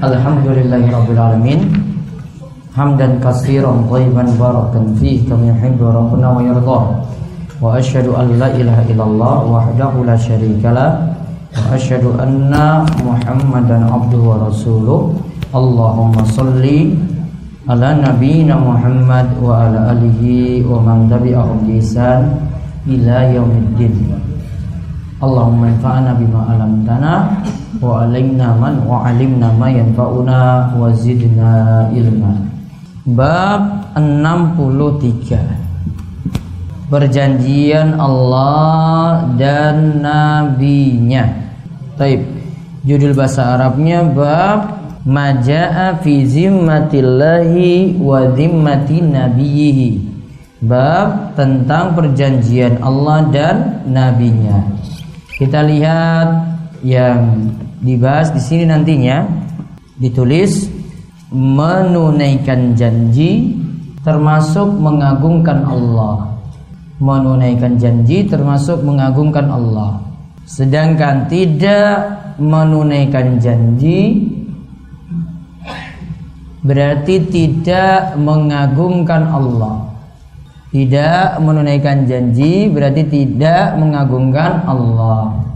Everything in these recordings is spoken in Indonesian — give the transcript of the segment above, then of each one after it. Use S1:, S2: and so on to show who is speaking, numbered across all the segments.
S1: Alhamdulillahi Rabbil Alamin Hamdan kasiran tayyiban barakan fih Kami yuhibbu Rabbuna wa yardah Wa ashadu an la ilaha illallah Wahdahu la syarika la Wa ashadu anna Muhammadan abduhu wa rasuluh Allahumma salli Ala nabiyina Muhammad Wa ala alihi wa man tabi'ahum bisan Ila yaumiddin Allahumma infa'ana bima alamtana وعلمنا من وعلمنا ما ينفعنا وزدنا علما Bab 63 Perjanjian Allah dan Nabinya Taib Judul bahasa Arabnya Bab Maja'a fi zimmatillahi wa zimmati nabiyihi Bab tentang perjanjian Allah dan Nabinya Kita lihat yang dibahas di sini nantinya ditulis menunaikan janji termasuk mengagungkan Allah. Menunaikan janji termasuk mengagungkan Allah. Sedangkan tidak menunaikan janji berarti tidak mengagungkan Allah. Tidak menunaikan janji berarti tidak mengagungkan Allah.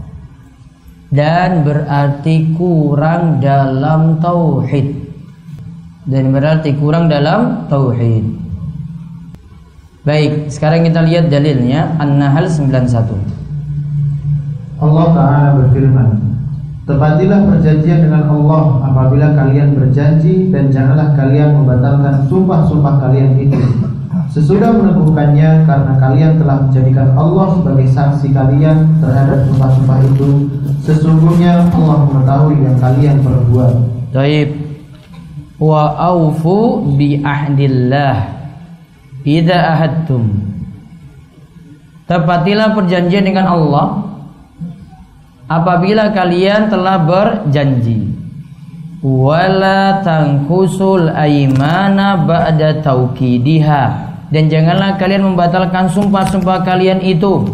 S1: Dan berarti kurang dalam tauhid. Dan berarti kurang dalam tauhid. Baik, sekarang kita lihat dalilnya An-Nahl 91.
S2: Allah Ta'ala berfirman Tepatilah perjanjian dengan Allah apabila kalian berjanji dan janganlah kalian membatalkan sumpah-sumpah kalian itu Sesudah meneguhkannya karena kalian telah menjadikan Allah sebagai saksi kalian terhadap sumpah-sumpah itu Sesungguhnya Allah mengetahui yang kalian perbuat.
S1: Taib. Wa aufu bi ahdillah. Idza ahadtum. Tepatilah perjanjian dengan Allah apabila kalian telah berjanji. Wala tangkusul aimana ba'da taukidiha dan janganlah kalian membatalkan sumpah-sumpah kalian itu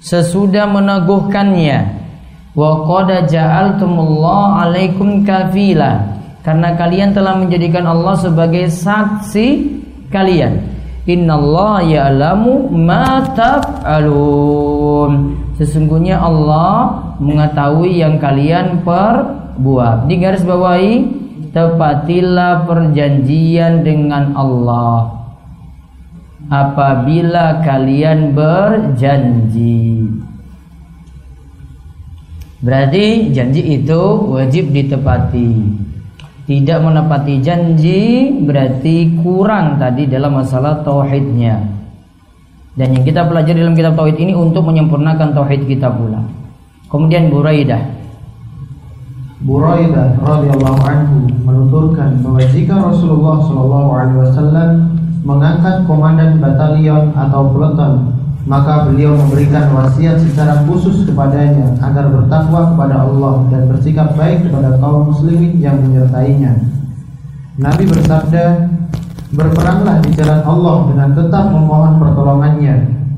S1: sesudah meneguhkannya wa qad ja'altumullah alaikum kafila karena kalian telah menjadikan Allah sebagai saksi kalian Innallaha ya'lamu ma taf'alun Sesungguhnya Allah mengetahui yang kalian perbuat. Di garis bawahi, tepatilah perjanjian dengan Allah. Apabila kalian berjanji. Berarti janji itu wajib ditepati. Tidak menepati janji berarti kurang tadi dalam masalah tauhidnya. Dan yang kita pelajari dalam kitab tauhid ini untuk menyempurnakan tauhid kita pula. Kemudian Buraidah.
S2: Buraidah radhiyallahu anhu menuturkan bahwa jika Rasulullah shallallahu alaihi wasallam mengangkat komandan batalion atau peleton, maka beliau memberikan wasiat secara khusus kepadanya agar bertakwa kepada Allah dan bersikap baik kepada kaum muslimin yang menyertainya. Nabi bersabda, Berperanglah di jalan Allah dengan tetap memohon pertolongannya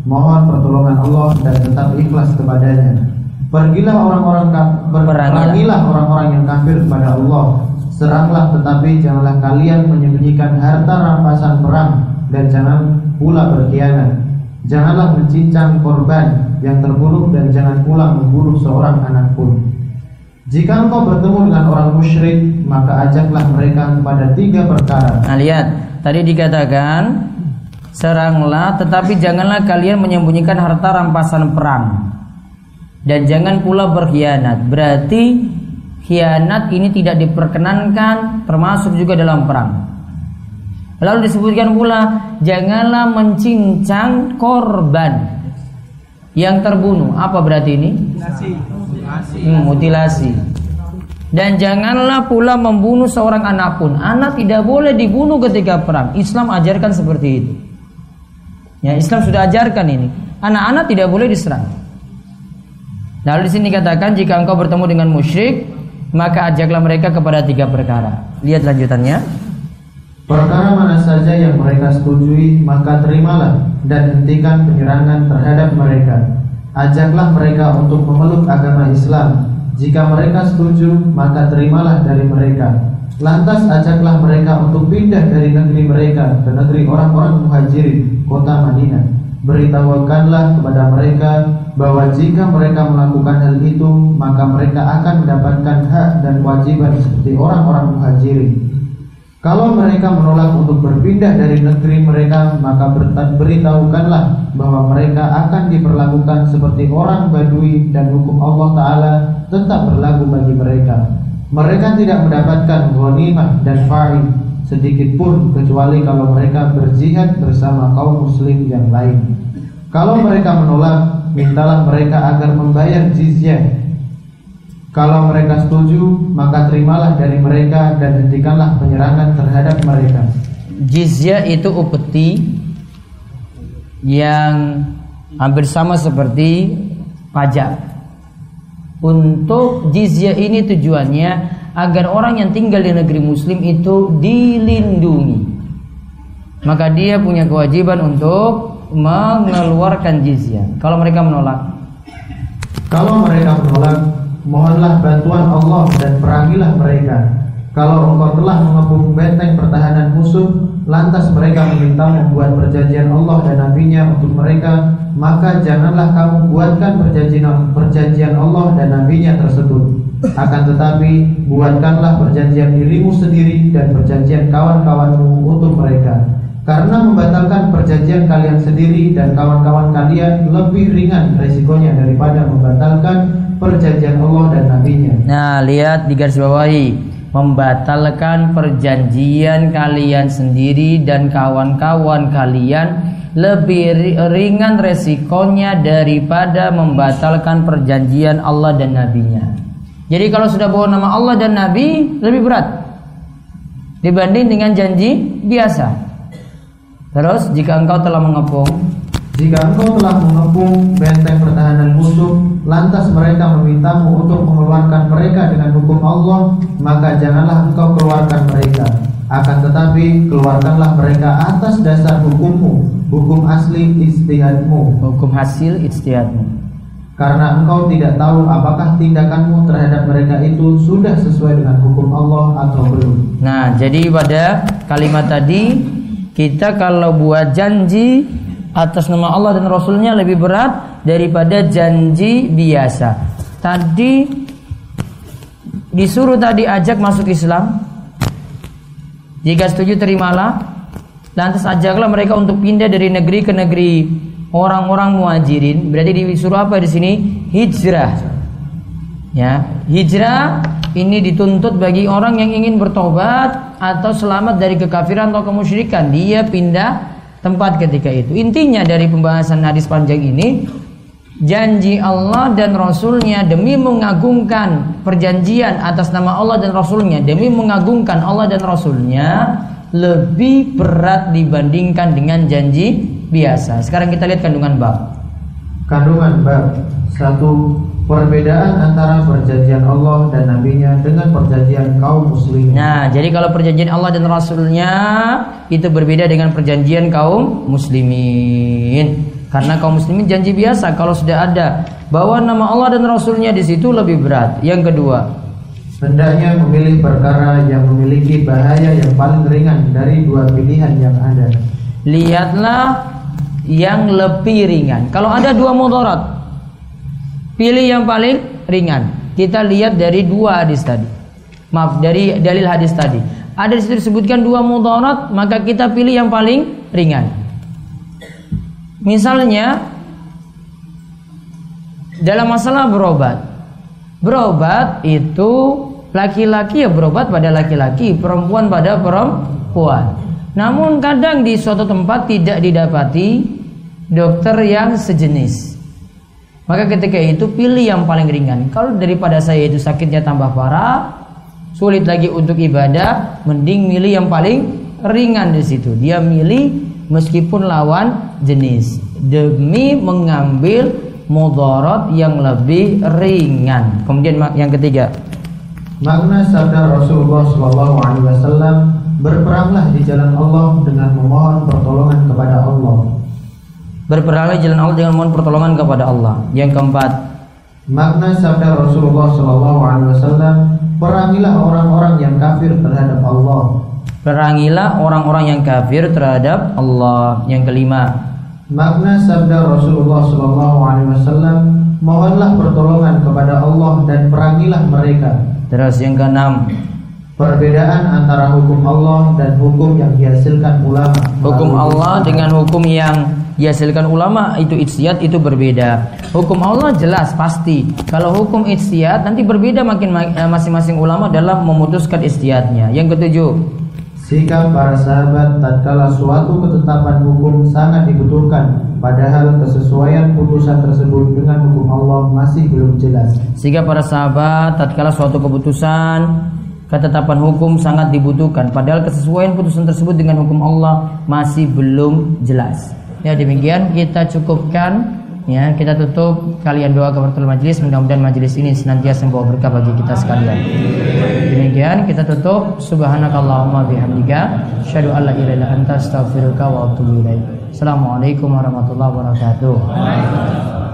S2: Mohon pertolongan Allah dan tetap ikhlas kepadanya Pergilah orang-orang berperangilah orang-orang yang kafir kepada Allah Seranglah tetapi janganlah kalian menyembunyikan harta rampasan perang Dan jangan pula berkhianat Janganlah mencincang korban yang terbunuh Dan jangan pula membunuh seorang anak pun jika engkau bertemu dengan orang musyrik, maka ajaklah mereka kepada tiga perkara.
S1: Nah, lihat, tadi dikatakan seranglah tetapi janganlah kalian menyembunyikan harta rampasan perang. Dan jangan pula berkhianat. Berarti khianat ini tidak diperkenankan termasuk juga dalam perang. Lalu disebutkan pula janganlah mencincang korban yang terbunuh. Apa berarti ini? Hmm, mutilasi. Dan janganlah pula membunuh seorang anak pun. Anak tidak boleh dibunuh ketika perang. Islam ajarkan seperti itu. Ya, Islam sudah ajarkan ini. Anak-anak tidak boleh diserang. Lalu di sini katakan jika engkau bertemu dengan musyrik, maka ajaklah mereka kepada tiga perkara. Lihat lanjutannya.
S2: Perkara mana saja yang mereka setujui, maka terimalah dan hentikan penyerangan terhadap mereka. Ajaklah mereka untuk memeluk agama Islam jika mereka setuju, maka terimalah dari mereka. Lantas ajaklah mereka untuk pindah dari negeri mereka ke negeri orang-orang muhajirin, kota Madinah. Beritahukanlah kepada mereka bahwa jika mereka melakukan hal itu, maka mereka akan mendapatkan hak dan kewajiban seperti orang-orang muhajirin. Kalau mereka menolak untuk berpindah dari negeri mereka, maka beritahukanlah bahwa mereka akan diperlakukan seperti orang Badui dan hukum Allah Ta'ala tetap berlaku bagi mereka. Mereka tidak mendapatkan ghanimah dan fa'i sedikit pun kecuali kalau mereka berjihad bersama kaum muslim yang lain. Kalau mereka menolak, mintalah mereka agar membayar jizyah. Kalau mereka setuju, maka terimalah dari mereka dan hentikanlah penyerangan terhadap mereka.
S1: Jizyah itu upeti yang hampir sama seperti pajak. Untuk jizyah ini tujuannya agar orang yang tinggal di negeri muslim itu dilindungi. Maka dia punya kewajiban untuk mengeluarkan jizyah. Kalau mereka menolak.
S2: Kalau mereka menolak, mohonlah bantuan Allah dan perangilah mereka. Kalau engkau telah mengepung benteng pertahanan musuh, lantas mereka meminta membuat perjanjian Allah dan Nabi-Nya untuk mereka, maka janganlah kamu buatkan perjanjian perjanjian Allah dan Nabi-Nya tersebut. Akan tetapi, buatkanlah perjanjian dirimu sendiri dan perjanjian kawan-kawanmu untuk mereka. Karena membatalkan perjanjian kalian sendiri dan kawan-kawan kalian lebih ringan resikonya daripada membatalkan perjanjian Allah dan Nabi-Nya.
S1: Nah, lihat di garis bawahi membatalkan perjanjian kalian sendiri dan kawan-kawan kalian lebih ringan resikonya daripada membatalkan perjanjian Allah dan Nabi-Nya. Jadi kalau sudah bawa nama Allah dan Nabi lebih berat dibanding dengan janji biasa. Terus jika engkau telah mengepung
S2: jika engkau telah mengepung benteng pertahanan musuh, lantas mereka memintamu untuk mengeluarkan mereka dengan hukum Allah, maka janganlah engkau keluarkan mereka. Akan tetapi keluarkanlah mereka atas dasar hukummu, hukum asli istihadmu.
S1: Hukum hasil istihadmu.
S2: Karena engkau tidak tahu apakah tindakanmu terhadap mereka itu sudah sesuai dengan hukum Allah atau belum.
S1: Nah, jadi pada kalimat tadi kita kalau buat janji atas nama Allah dan Rasulnya lebih berat daripada janji biasa. Tadi disuruh tadi ajak masuk Islam. Jika setuju terimalah. Lantas ajaklah mereka untuk pindah dari negeri ke negeri orang-orang muhajirin. Berarti disuruh apa di sini? Hijrah. Ya, hijrah ini dituntut bagi orang yang ingin bertobat atau selamat dari kekafiran atau kemusyrikan. Dia pindah tempat ketika itu. Intinya dari pembahasan hadis panjang ini janji Allah dan Rasulnya demi mengagungkan perjanjian atas nama Allah dan Rasulnya demi mengagungkan Allah dan Rasulnya lebih berat dibandingkan dengan janji biasa. Sekarang kita lihat kandungan bab.
S2: Kandungan bab satu perbedaan antara perjanjian Allah dan nabinya dengan perjanjian kaum muslimin.
S1: Nah, jadi kalau perjanjian Allah dan Rasulnya itu berbeda dengan perjanjian kaum muslimin. Karena kaum muslimin janji biasa kalau sudah ada bahwa nama Allah dan Rasulnya di situ lebih berat. Yang kedua,
S2: hendaknya memilih perkara yang memiliki bahaya yang paling ringan dari dua pilihan yang ada.
S1: Lihatlah yang lebih ringan. Kalau ada dua mudarat, Pilih yang paling ringan. Kita lihat dari dua hadis tadi. Maaf, dari dalil hadis tadi. Ada di disebutkan dua mudarat, maka kita pilih yang paling ringan. Misalnya dalam masalah berobat. Berobat itu laki-laki ya berobat pada laki-laki, perempuan pada perempuan. Namun kadang di suatu tempat tidak didapati dokter yang sejenis. Maka ketika itu pilih yang paling ringan. Kalau daripada saya itu sakitnya tambah parah, sulit lagi untuk ibadah, mending milih yang paling ringan di situ. Dia milih meskipun lawan jenis demi mengambil mudarat yang lebih ringan. Kemudian yang ketiga,
S2: makna sabda Rasulullah Shallallahu Alaihi Wasallam berperanglah di jalan Allah dengan memohon pertolongan kepada Allah.
S1: Berperanglah jalan Allah dengan mohon pertolongan kepada Allah. Yang keempat,
S2: makna sabda Rasulullah Shallallahu Alaihi Wasallam, perangilah orang-orang yang kafir terhadap Allah.
S1: Perangilah orang-orang yang kafir terhadap Allah. Yang kelima,
S2: makna sabda Rasulullah Shallallahu Alaihi Wasallam, mohonlah pertolongan kepada Allah dan perangilah mereka.
S1: Terus yang keenam,
S2: Perbedaan antara hukum Allah dan hukum yang dihasilkan ulama.
S1: Hukum Allah dengan hukum yang dihasilkan ulama itu ijtihad itu berbeda. Hukum Allah jelas pasti. Kalau hukum ijtihad nanti berbeda makin eh, masing-masing ulama dalam memutuskan ijtihadnya. Yang ketujuh,
S2: sikap para sahabat tatkala suatu ketetapan hukum sangat dibutuhkan padahal kesesuaian putusan tersebut dengan hukum Allah masih belum jelas.
S1: Sikap para sahabat tatkala suatu keputusan ketetapan hukum sangat dibutuhkan padahal kesesuaian putusan tersebut dengan hukum Allah masih belum jelas. Ya demikian kita cukupkan ya kita tutup kalian doa kepada majelis mudah-mudahan majelis ini senantiasa membawa berkah bagi kita sekalian. Demikian kita tutup subhanakallahumma bihamdika asyhadu an la ilaha anta astaghfiruka wa atubu ilaik. Assalamualaikum warahmatullahi wabarakatuh.